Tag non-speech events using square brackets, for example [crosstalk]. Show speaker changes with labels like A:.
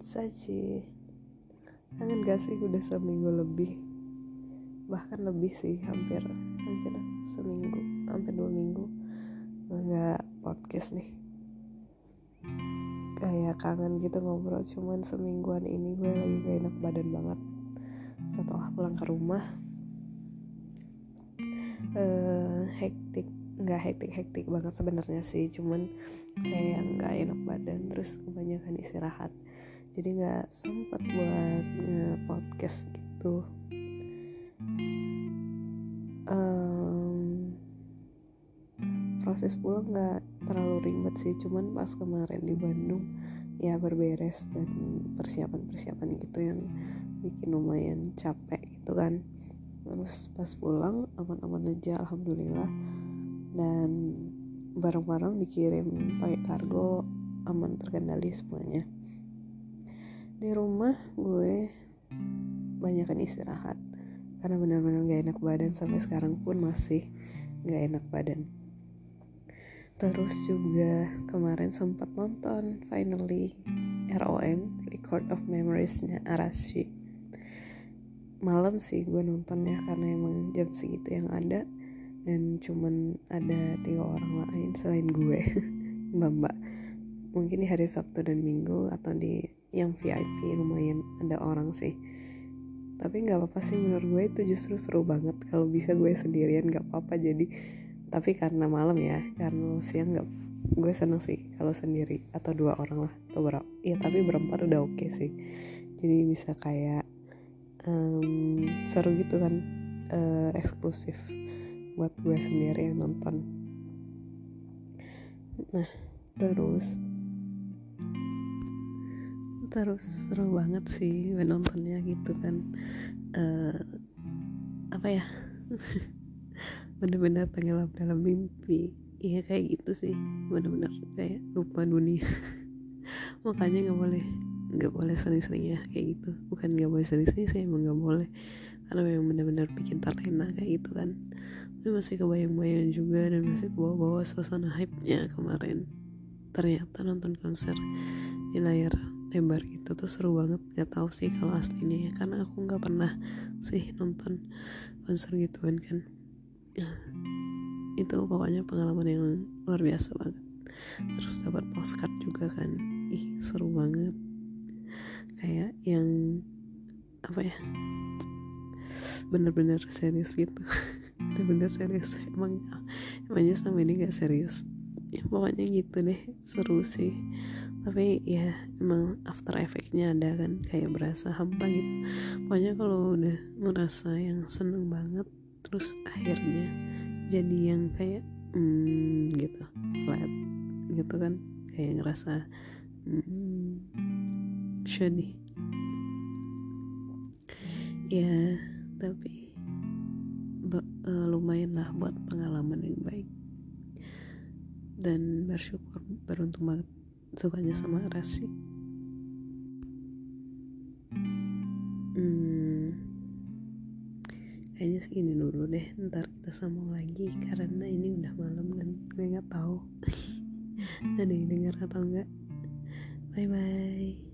A: Saji kangen gak sih udah seminggu lebih? Bahkan lebih sih hampir hampir seminggu hampir dua minggu nggak podcast nih. Kayak kangen gitu ngobrol cuman semingguan ini gue lagi gak enak badan banget. Setelah pulang ke rumah uh, hektik nggak hektik hektik banget sebenarnya sih cuman kayak nggak enak badan terus kebanyakan istirahat. Jadi nggak sempet buat nge podcast gitu proses pulang nggak terlalu ribet sih cuman pas kemarin di Bandung ya berberes dan persiapan-persiapan gitu yang bikin lumayan capek gitu kan. Terus pas pulang aman-aman aja alhamdulillah dan barang-barang dikirim pakai kargo aman terkendali semuanya. Di rumah gue banyakkan istirahat. Karena benar-benar gak enak badan sampai sekarang pun masih gak enak badan. Terus juga kemarin sempat nonton finally ROM Record of Memoriesnya Arashi. Malam sih gue nontonnya karena emang jam segitu yang ada dan cuman ada tiga orang lain selain gue [laughs] mbak mbak. Mungkin di hari Sabtu dan Minggu atau di yang VIP lumayan ada orang sih. Tapi nggak apa-apa sih menurut gue itu justru seru banget. Kalau bisa gue sendirian nggak apa-apa. Jadi tapi karena malam ya karena siang nggak gue seneng sih kalau sendiri. Atau dua orang lah atau berapa. Ya tapi berempat udah oke okay sih. Jadi bisa kayak um, seru gitu kan uh, eksklusif buat gue sendiri yang nonton. Nah terus terus seru banget sih nontonnya gitu kan. Uh, apa ya? [laughs] Bener-bener tenggelam dalam mimpi. Iya kayak gitu sih. Bener-bener kayak lupa dunia. [laughs] Makanya nggak boleh nggak boleh sering-sering ya kayak gitu. Bukan nggak boleh sering-sering saya emang nggak boleh. Karena memang bener-bener bikin terlena kayak gitu kan tapi masih kebayang-bayang juga dan masih kebawa-bawa suasana hype-nya kemarin. Ternyata nonton konser di layar lebar gitu tuh seru banget. Nggak tahu sih kalau aslinya ya karena aku nggak pernah sih nonton konser gituan kan. Itu pokoknya pengalaman yang luar biasa banget. Terus dapat postcard juga kan. Ih seru banget. Kayak yang apa ya bener-bener serius gitu [laughs] bener-bener serius. Emang emangnya sama ini gak serius. Ya pokoknya gitu deh. Seru sih. Tapi ya emang after effectnya ada kan. Kayak berasa hampa gitu. Pokoknya kalau udah merasa yang seneng banget terus akhirnya jadi yang kayak hmm, gitu. Flat. Gitu kan. Kayak ngerasa hmm, sedih. Ya tapi uh, lumayan lah buat pengalaman yang baik. Dan bersyukur beruntung banget sukanya sama Rasi kayaknya segini dulu deh. Ntar kita sambung lagi karena ini udah malam dan gue nggak tahu. [laughs] Ada yang dengar atau enggak bye bye